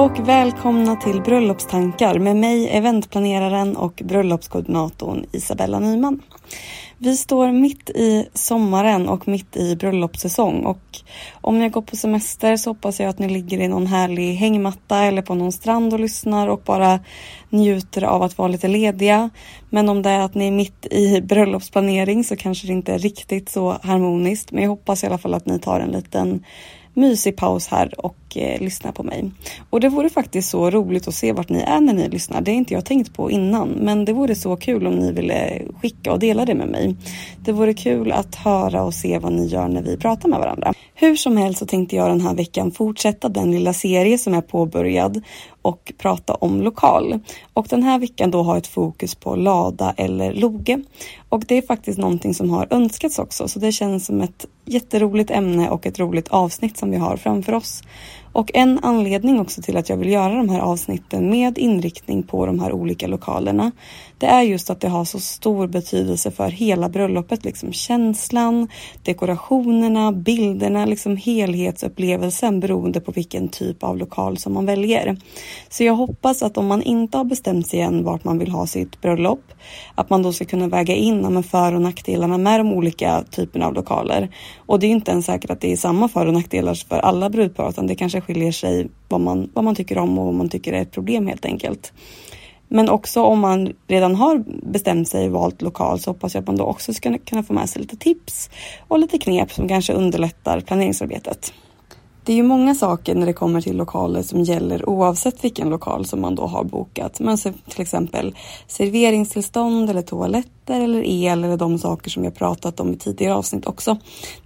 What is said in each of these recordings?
Och välkomna till Bröllopstankar med mig, eventplaneraren och bröllopskoordinatorn Isabella Nyman. Vi står mitt i sommaren och mitt i bröllopssäsong och om ni går på semester så hoppas jag att ni ligger i någon härlig hängmatta eller på någon strand och lyssnar och bara njuter av att vara lite lediga. Men om det är att ni är mitt i bröllopsplanering så kanske det inte är riktigt så harmoniskt. Men jag hoppas i alla fall att ni tar en liten mysig paus här och eh, lyssna på mig. Och det vore faktiskt så roligt att se vart ni är när ni lyssnar. Det är inte jag tänkt på innan, men det vore så kul om ni ville skicka och dela det med mig. Det vore kul att höra och se vad ni gör när vi pratar med varandra. Hur som helst så tänkte jag den här veckan fortsätta den lilla serie som är påbörjad och prata om lokal. Och den här veckan då har ett fokus på Lada eller Loge. Och det är faktiskt någonting som har önskats också, så det känns som ett jätteroligt ämne och ett roligt avsnitt som vi har framför oss. Och en anledning också till att jag vill göra de här avsnitten med inriktning på de här olika lokalerna. Det är just att det har så stor betydelse för hela bröllopet, liksom känslan, dekorationerna, bilderna, liksom helhetsupplevelsen beroende på vilken typ av lokal som man väljer. Så jag hoppas att om man inte har bestämt sig än vart man vill ha sitt bröllop, att man då ska kunna väga in med för och nackdelarna med de olika typerna av lokaler. Och det är inte ens säkert att det är samma för och nackdelar för alla brudpar, utan det kanske skiljer sig vad man, vad man tycker om och vad man tycker är ett problem helt enkelt. Men också om man redan har bestämt sig och valt lokal så hoppas jag att man då också ska kunna få med sig lite tips och lite knep som kanske underlättar planeringsarbetet. Det är ju många saker när det kommer till lokaler som gäller oavsett vilken lokal som man då har bokat. Men så till exempel serveringstillstånd eller toaletter eller el eller de saker som jag pratat om i tidigare avsnitt också.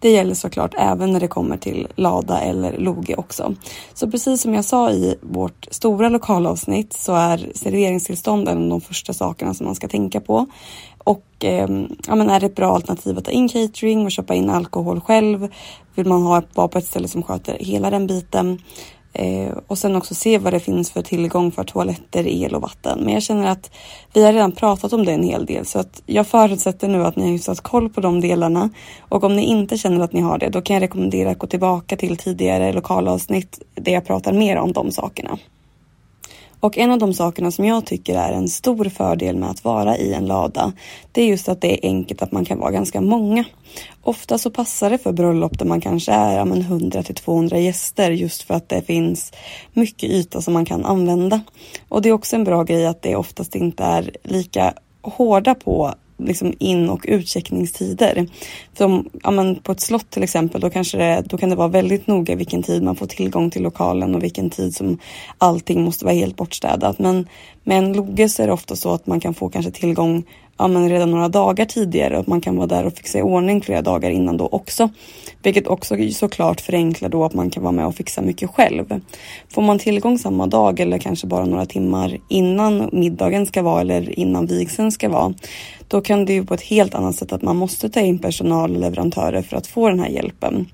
Det gäller såklart även när det kommer till Lada eller Loge också. Så precis som jag sa i vårt stora lokalavsnitt så är serveringstillstånd en av de första sakerna som man ska tänka på. Och eh, ja, men är det ett bra alternativ att ta in catering och köpa in alkohol själv? Vill man ha, vara på ett ställe som sköter hela den biten? Eh, och sen också se vad det finns för tillgång för toaletter, el och vatten. Men jag känner att vi har redan pratat om det en hel del så att jag förutsätter nu att ni har hyfsat koll på de delarna. Och om ni inte känner att ni har det, då kan jag rekommendera att gå tillbaka till tidigare lokalavsnitt där jag pratar mer om de sakerna. Och en av de sakerna som jag tycker är en stor fördel med att vara i en lada, det är just att det är enkelt att man kan vara ganska många. Ofta så passar det för bröllop där man kanske är ja, 100 till 200 gäster just för att det finns mycket yta som man kan använda. Och det är också en bra grej att det oftast inte är lika hårda på liksom in och utcheckningstider. Som, ja, men på ett slott till exempel, då, kanske det, då kan det vara väldigt noga vilken tid man får tillgång till lokalen och vilken tid som allting måste vara helt bortstädat. Men med en loge så är det ofta så att man kan få kanske tillgång ja, men redan några dagar tidigare och att man kan vara där och fixa i ordning flera dagar innan då också. Vilket också såklart förenklar då att man kan vara med och fixa mycket själv. Får man tillgång samma dag eller kanske bara några timmar innan middagen ska vara eller innan vigseln ska vara, då kan det ju på ett helt annat sätt att man måste ta in personal och leverantörer för att få den här hjälpen.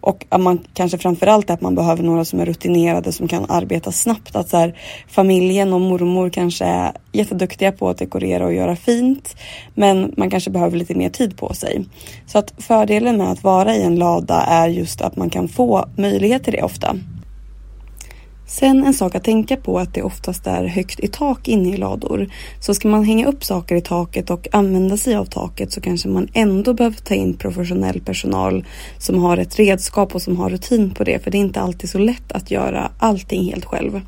Och att man kanske framförallt att man behöver några som är rutinerade som kan arbeta snabbt. Att så här, familjen och mormor kanske är jätteduktiga på att dekorera och göra fint. Men man kanske behöver lite mer tid på sig. Så att fördelen med att vara i en lada är just att man kan få möjlighet till det ofta. Sen en sak att tänka på att det oftast är högt i tak inne i lador. Så ska man hänga upp saker i taket och använda sig av taket så kanske man ändå behöver ta in professionell personal som har ett redskap och som har rutin på det. För det är inte alltid så lätt att göra allting helt själv.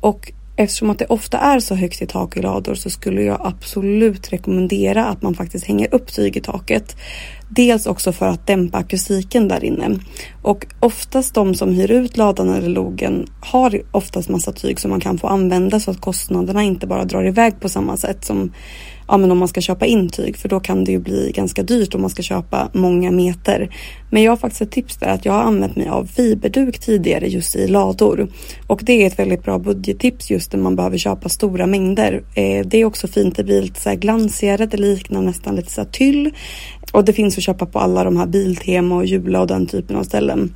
Och Eftersom att det ofta är så högt i tak i lador så skulle jag absolut rekommendera att man faktiskt hänger upp tyg i taket. Dels också för att dämpa akustiken där inne. Och oftast de som hyr ut ladan eller logen har oftast massa tyg som man kan få använda så att kostnaderna inte bara drar iväg på samma sätt som ja, men om man ska köpa intyg för då kan det ju bli ganska dyrt om man ska köpa många meter. Men jag har faktiskt ett tips där att jag har använt mig av fiberduk tidigare just i lador och det är ett väldigt bra budgettips just när man behöver köpa stora mängder. Eh, det är också fint, det blir lite så här glansigare, det liknar nästan lite så här tyll och det finns att köpa på alla de här Biltema och Jula och den typen av ställen.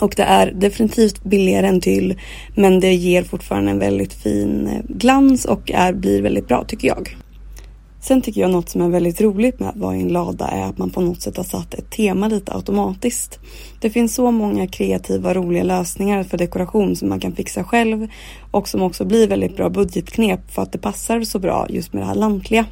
Och det är definitivt billigare än tyll men det ger fortfarande en väldigt fin eh, glans och är, blir väldigt bra tycker jag. Sen tycker jag något som är väldigt roligt med att vara i en lada är att man på något sätt har satt ett tema lite automatiskt. Det finns så många kreativa roliga lösningar för dekoration som man kan fixa själv och som också blir väldigt bra budgetknep för att det passar så bra just med det här lantliga.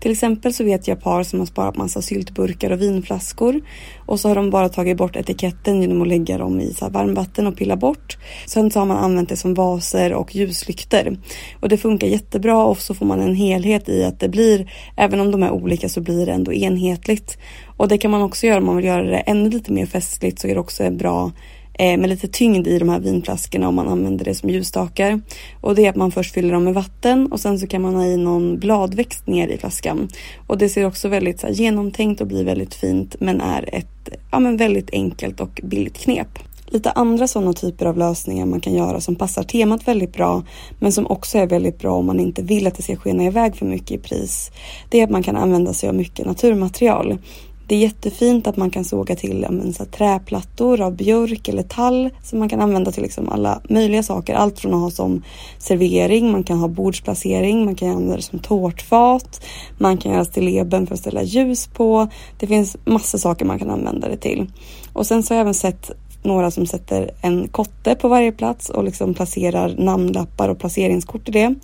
Till exempel så vet jag par som har sparat massa syltburkar och vinflaskor och så har de bara tagit bort etiketten genom att lägga dem i så varmvatten och pilla bort. Sen så har man använt det som vaser och ljuslykter och det funkar jättebra och så får man en helhet i att det blir, även om de är olika så blir det ändå enhetligt. Och det kan man också göra om man vill göra det ännu lite mer festligt så är det också bra Eh, med lite tyngd i de här vinflaskorna om man använder det som ljusstakar. Och det är att man först fyller dem med vatten och sen så kan man ha i någon bladväxt ner i flaskan. Och det ser också väldigt så här, genomtänkt och blir väldigt fint men är ett ja, men väldigt enkelt och billigt knep. Lite andra sådana typer av lösningar man kan göra som passar temat väldigt bra men som också är väldigt bra om man inte vill att det ska skena iväg för mycket i pris. Det är att man kan använda sig av mycket naturmaterial. Det är jättefint att man kan såga till men, så här, träplattor av björk eller tall som man kan använda till liksom alla möjliga saker. Allt från att ha som servering, man kan ha bordsplacering, man kan använda det som tårtfat, man kan göra stilleben för att ställa ljus på. Det finns massor saker man kan använda det till. Och sen så har jag även sett några som sätter en kotte på varje plats och liksom placerar namnlappar och placeringskort i det.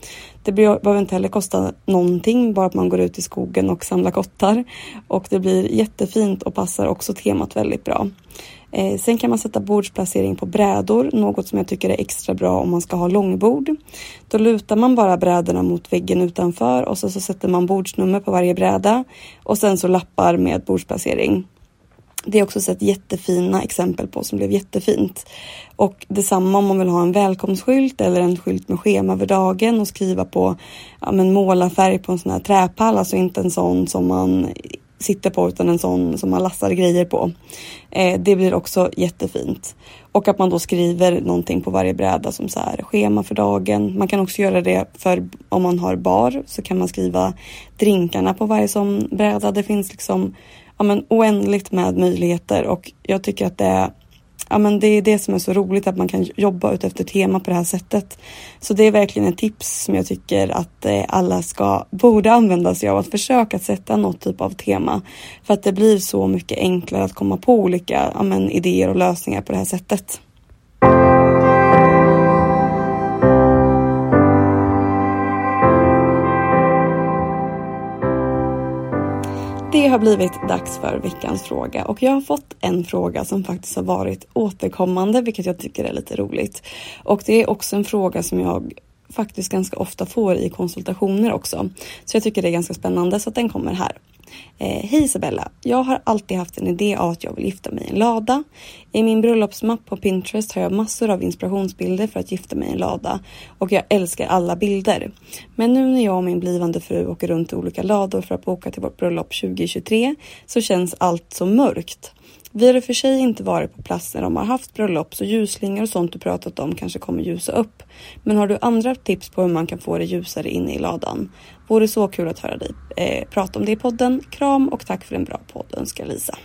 Det behöver inte heller kosta någonting, bara att man går ut i skogen och samlar kottar. Och det blir jättefint och passar också temat väldigt bra. Eh, sen kan man sätta bordsplacering på brädor, något som jag tycker är extra bra om man ska ha långbord. Då lutar man bara brädorna mot väggen utanför och så, så sätter man bordsnummer på varje bräda och sen så lappar med bordsplacering. Det är också sett jättefina exempel på som blev jättefint. Och detsamma om man vill ha en välkomstskylt eller en skylt med schema över dagen och skriva på ja, men målarfärg på en sån här träpall, alltså inte en sån som man sitter på utan en sån som man lastar grejer på. Eh, det blir också jättefint. Och att man då skriver någonting på varje bräda som så här schema för dagen. Man kan också göra det för om man har bar så kan man skriva drinkarna på varje sån bräda. Det finns liksom ja, men oändligt med möjligheter och jag tycker att det är Ja, men det är det som är så roligt att man kan jobba ut efter tema på det här sättet. Så det är verkligen ett tips som jag tycker att eh, alla ska borde använda sig av. Att försöka sätta något typ av tema. För att det blir så mycket enklare att komma på olika ja, men, idéer och lösningar på det här sättet. Det har blivit dags för veckans fråga och jag har fått en fråga som faktiskt har varit återkommande, vilket jag tycker är lite roligt. Och det är också en fråga som jag faktiskt ganska ofta får i konsultationer också. Så jag tycker det är ganska spännande så att den kommer här. Eh, Hej Isabella! Jag har alltid haft en idé av att jag vill gifta mig i en lada. I min bröllopsmapp på Pinterest har jag massor av inspirationsbilder för att gifta mig i en lada och jag älskar alla bilder. Men nu när jag och min blivande fru åker runt i olika lador för att boka till vårt bröllop 2023 så känns allt så mörkt. Vi har i och för sig inte varit på plats när de har haft bröllop så ljusslingor och sånt du pratat om kanske kommer ljusa upp. Men har du andra tips på hur man kan få det ljusare inne i ladan? Vore så kul att höra dig eh, prata om det i podden. Kram och tack för en bra podd önskar Lisa.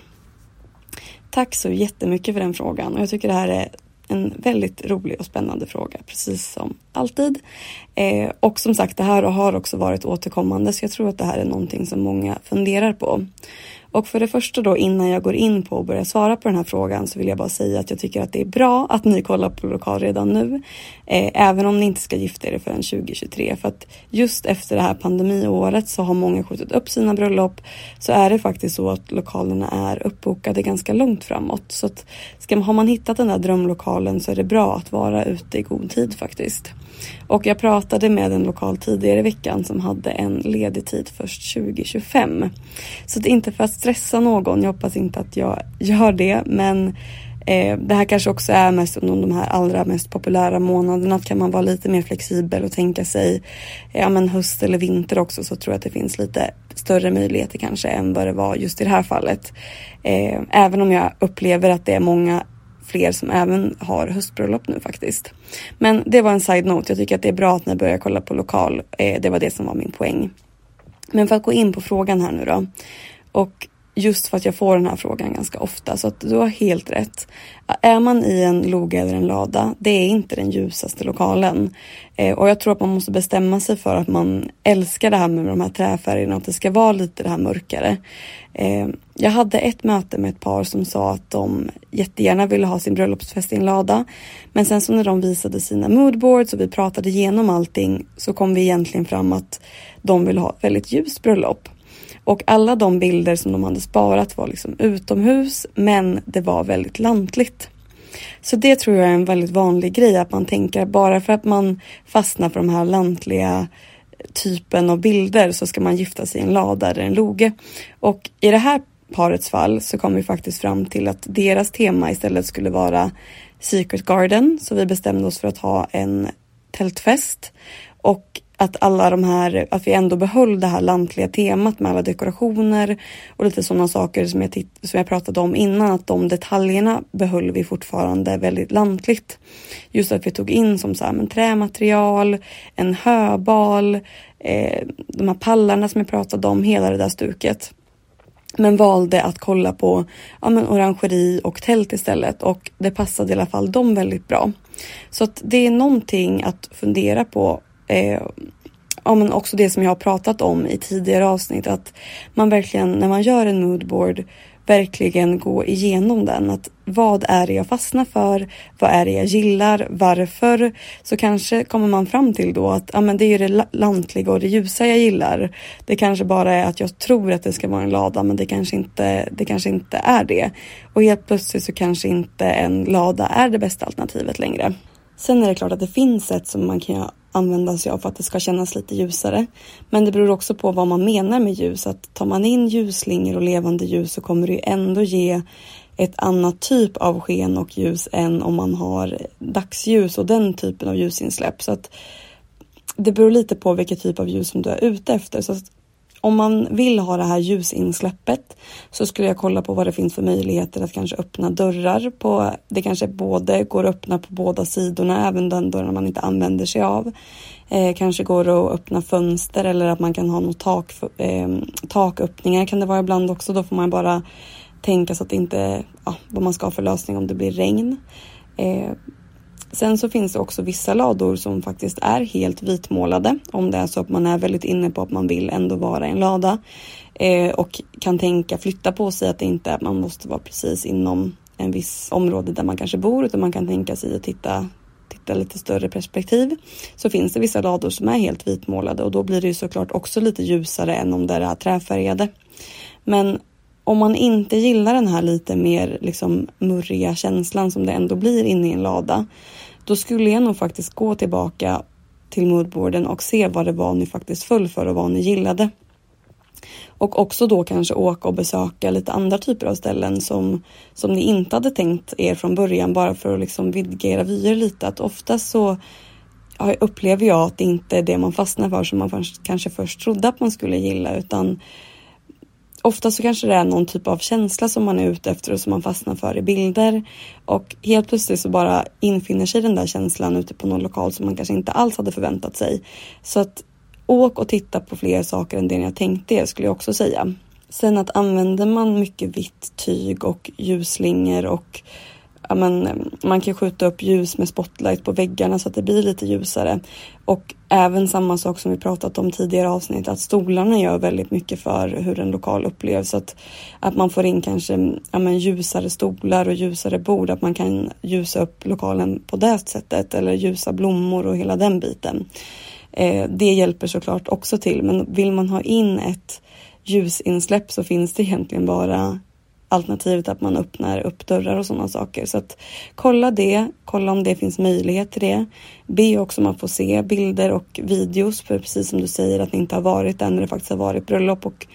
Tack så jättemycket för den frågan och jag tycker det här är en väldigt rolig och spännande fråga, precis som alltid. Eh, och som sagt, det här har också varit återkommande, så jag tror att det här är någonting som många funderar på. Och för det första då innan jag går in på att börja svara på den här frågan så vill jag bara säga att jag tycker att det är bra att ni kollar på lokal redan nu. Eh, även om ni inte ska gifta er förrän 2023. För att just efter det här pandemiåret så har många skjutit upp sina bröllop. Så är det faktiskt så att lokalerna är uppbokade ganska långt framåt. Så att ska har man hittat den där drömlokalen så är det bra att vara ute i god tid faktiskt. Och jag pratade med en lokal tidigare i veckan som hade en ledig tid först 2025. Så det är inte för att stressa någon, jag hoppas inte att jag gör det, men eh, det här kanske också är mest under de här allra mest populära månaderna. Att kan man vara lite mer flexibel och tänka sig eh, ja, men höst eller vinter också så tror jag att det finns lite större möjligheter kanske än vad det var just i det här fallet. Eh, även om jag upplever att det är många fler som även har höstbröllop nu faktiskt. Men det var en side-note. Jag tycker att det är bra att ni börjar kolla på lokal. Eh, det var det som var min poäng. Men för att gå in på frågan här nu då. Och just för att jag får den här frågan ganska ofta. Så att du har helt rätt. Är man i en loge eller en lada, det är inte den ljusaste lokalen. Eh, och jag tror att man måste bestämma sig för att man älskar det här med de här träfärgerna, och att det ska vara lite det här mörkare. Eh, jag hade ett möte med ett par som sa att de jättegärna ville ha sin bröllopsfest i en lada. Men sen så när de visade sina moodboards och vi pratade igenom allting så kom vi egentligen fram att de vill ha ett väldigt ljust bröllop. Och alla de bilder som de hade sparat var liksom utomhus men det var väldigt lantligt. Så det tror jag är en väldigt vanlig grej att man tänker bara för att man fastnar för de här lantliga typen av bilder så ska man gifta sig i en lada eller en loge. Och i det här parets fall så kom vi faktiskt fram till att deras tema istället skulle vara Secret Garden. Så vi bestämde oss för att ha en tältfest och att alla de här, att vi ändå behöll det här lantliga temat med alla dekorationer och lite sådana saker som jag, som jag pratade om innan, att de detaljerna behöll vi fortfarande väldigt lantligt. Just att vi tog in som så här, men trämaterial, en höbal, eh, de här pallarna som jag pratade om, hela det där stuket. Men valde att kolla på ja, men orangeri och tält istället och det passade i alla fall dem väldigt bra. Så att det är någonting att fundera på eh, ja, men också det som jag har pratat om i tidigare avsnitt, att man verkligen när man gör en moodboard verkligen gå igenom den. Att vad är det jag fastnar för? Vad är det jag gillar? Varför? Så kanske kommer man fram till då att ja, men det är det lantliga och det ljusa jag gillar. Det kanske bara är att jag tror att det ska vara en lada men det kanske inte, det kanske inte är det. Och helt plötsligt så kanske inte en lada är det bästa alternativet längre. Sen är det klart att det finns sätt som man kan använda sig av för att det ska kännas lite ljusare. Men det beror också på vad man menar med ljus. Att tar man in ljusslingor och levande ljus så kommer det ändå ge ett annat typ av sken och ljus än om man har dagsljus och den typen av ljusinsläpp. Så att det beror lite på vilket typ av ljus som du är ute efter. Så om man vill ha det här ljusinsläppet så skulle jag kolla på vad det finns för möjligheter att kanske öppna dörrar på. Det kanske både går att öppna på båda sidorna, även den dörren man inte använder sig av. Eh, kanske går att öppna fönster eller att man kan ha något tak, eh, taköppningar kan det vara ibland också. Då får man bara tänka så att det inte, ja, vad man ska ha för lösning om det blir regn. Eh, Sen så finns det också vissa lador som faktiskt är helt vitmålade om det är så att man är väldigt inne på att man vill ändå vara i en lada eh, och kan tänka flytta på sig att det inte är att man måste vara precis inom en viss område där man kanske bor utan man kan tänka sig att titta titta lite större perspektiv så finns det vissa lador som är helt vitmålade och då blir det ju såklart också lite ljusare än om det är träfärgade. Men om man inte gillar den här lite mer liksom murriga känslan som det ändå blir inne i en lada, då skulle jag nog faktiskt gå tillbaka till moodboarden och se vad det var ni faktiskt föll för och vad ni gillade. Och också då kanske åka och besöka lite andra typer av ställen som, som ni inte hade tänkt er från början bara för att liksom vidga era vyer lite. Att oftast så upplever jag att det inte är det man fastnar för som man kanske först trodde att man skulle gilla utan ofta så kanske det är någon typ av känsla som man är ute efter och som man fastnar för i bilder och helt plötsligt så bara infinner sig den där känslan ute på någon lokal som man kanske inte alls hade förväntat sig. Så att åk och titta på fler saker än det jag tänkte er skulle jag också säga. Sen att använder man mycket vitt tyg och ljusslingor och ja, men, mm, man kan skjuta upp ljus med spotlight på väggarna så att det blir lite ljusare. Och även samma sak som vi pratat om tidigare avsnitt att stolarna gör väldigt mycket för hur en lokal upplevs. Att, att man får in kanske mm, ja, men, ljusare stolar och ljusare bord, att man kan ljusa upp lokalen på det sättet eller ljusa blommor och hela den biten. Eh, det hjälper såklart också till men vill man ha in ett ljusinsläpp så finns det egentligen bara alternativet att man öppnar upp dörrar och sådana saker. Så att kolla det, kolla om det finns möjlighet till det. Be också om att få se bilder och videos för precis som du säger att ni inte har varit där när det faktiskt har varit bröllop och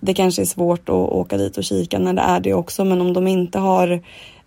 det kanske är svårt att åka dit och kika när det är det också men om de inte har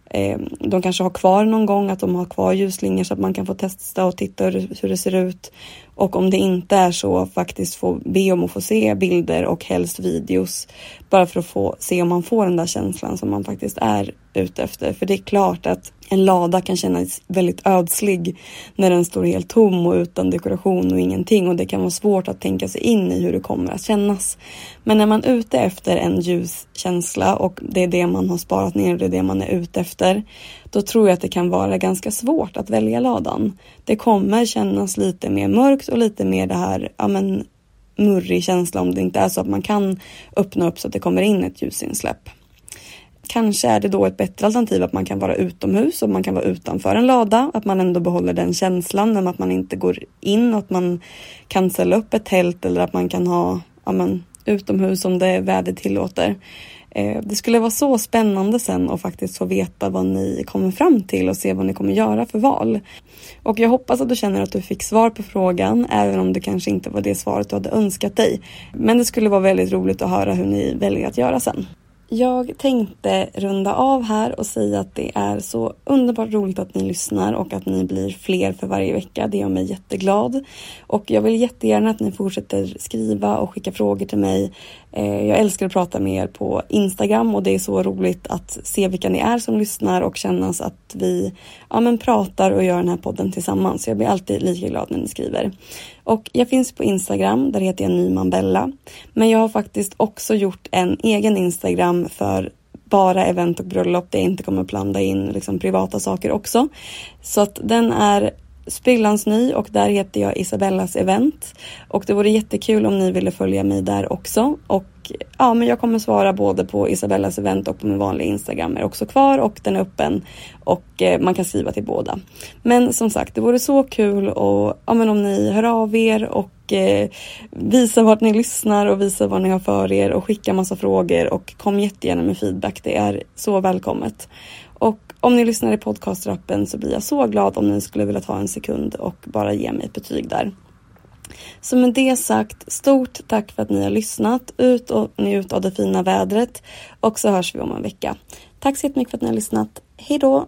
eh, de kanske har kvar någon gång att de har kvar ljusslingor så att man kan få testa och titta hur det ser ut. Och om det inte är så faktiskt få be om att få se bilder och helst videos bara för att få se om man får den där känslan som man faktiskt är ute efter. För det är klart att en lada kan kännas väldigt ödslig när den står helt tom och utan dekoration och ingenting och det kan vara svårt att tänka sig in i hur det kommer att kännas. Men när man är ute efter en ljuskänsla och det är det man har sparat ner och det är det man är ute efter, då tror jag att det kan vara ganska svårt att välja ladan. Det kommer kännas lite mer mörkt och lite mer det här, ja men murrig känsla om det inte är så att man kan öppna upp så att det kommer in ett ljusinsläpp. Kanske är det då ett bättre alternativ att man kan vara utomhus och man kan vara utanför en lada. Att man ändå behåller den känslan men att man inte går in och att man kan ställa upp ett tält eller att man kan ha ja, men, utomhus om det väder tillåter. Eh, det skulle vara så spännande sen att faktiskt få veta vad ni kommer fram till och se vad ni kommer göra för val. Och jag hoppas att du känner att du fick svar på frågan, även om det kanske inte var det svaret du hade önskat dig. Men det skulle vara väldigt roligt att höra hur ni väljer att göra sen. Jag tänkte runda av här och säga att det är så underbart roligt att ni lyssnar och att ni blir fler för varje vecka. Det gör mig jätteglad. Och jag vill jättegärna att ni fortsätter skriva och skicka frågor till mig. Eh, jag älskar att prata med er på Instagram och det är så roligt att se vilka ni är som lyssnar och kännas att vi ja, men pratar och gör den här podden tillsammans. Jag blir alltid lika glad när ni skriver. Och jag finns på Instagram, där heter jag NymanBella, Men jag har faktiskt också gjort en egen Instagram för bara event och bröllop där jag inte kommer blanda in liksom privata saker också. Så att den är sprillans ny och där heter jag Isabellas event. Och det vore jättekul om ni ville följa mig där också. Och ja, men jag kommer svara både på Isabellas event och på min vanliga Instagram är också kvar och den är öppen och eh, man kan skriva till båda. Men som sagt, det vore så kul och ja, men om ni hör av er och eh, visar vart ni lyssnar och visar vad ni har för er och skickar massa frågor och kom jättegärna med feedback. Det är så välkommet. Och om ni lyssnar i podcastrappen så blir jag så glad om ni skulle vilja ta en sekund och bara ge mig ett betyg där. Så med det sagt, stort tack för att ni har lyssnat. Ut och njut av det fina vädret och så hörs vi om en vecka. Tack så jättemycket för att ni har lyssnat. Hej då!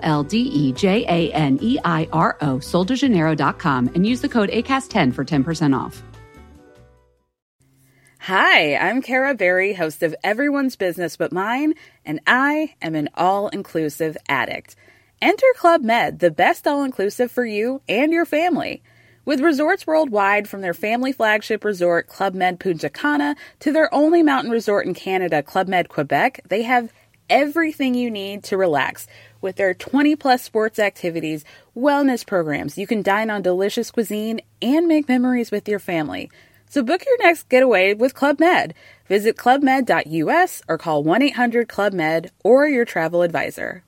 L D E J A N E I R O, soldejaneiro.com, and use the code ACAST10 for 10% off. Hi, I'm Kara Berry, host of Everyone's Business But Mine, and I am an all inclusive addict. Enter Club Med, the best all inclusive for you and your family. With resorts worldwide, from their family flagship resort, Club Med Punta Cana, to their only mountain resort in Canada, Club Med Quebec, they have everything you need to relax. With their 20 plus sports activities, wellness programs, you can dine on delicious cuisine and make memories with your family. So book your next getaway with Club Med. Visit clubmed.us or call 1 800 Club Med or your travel advisor.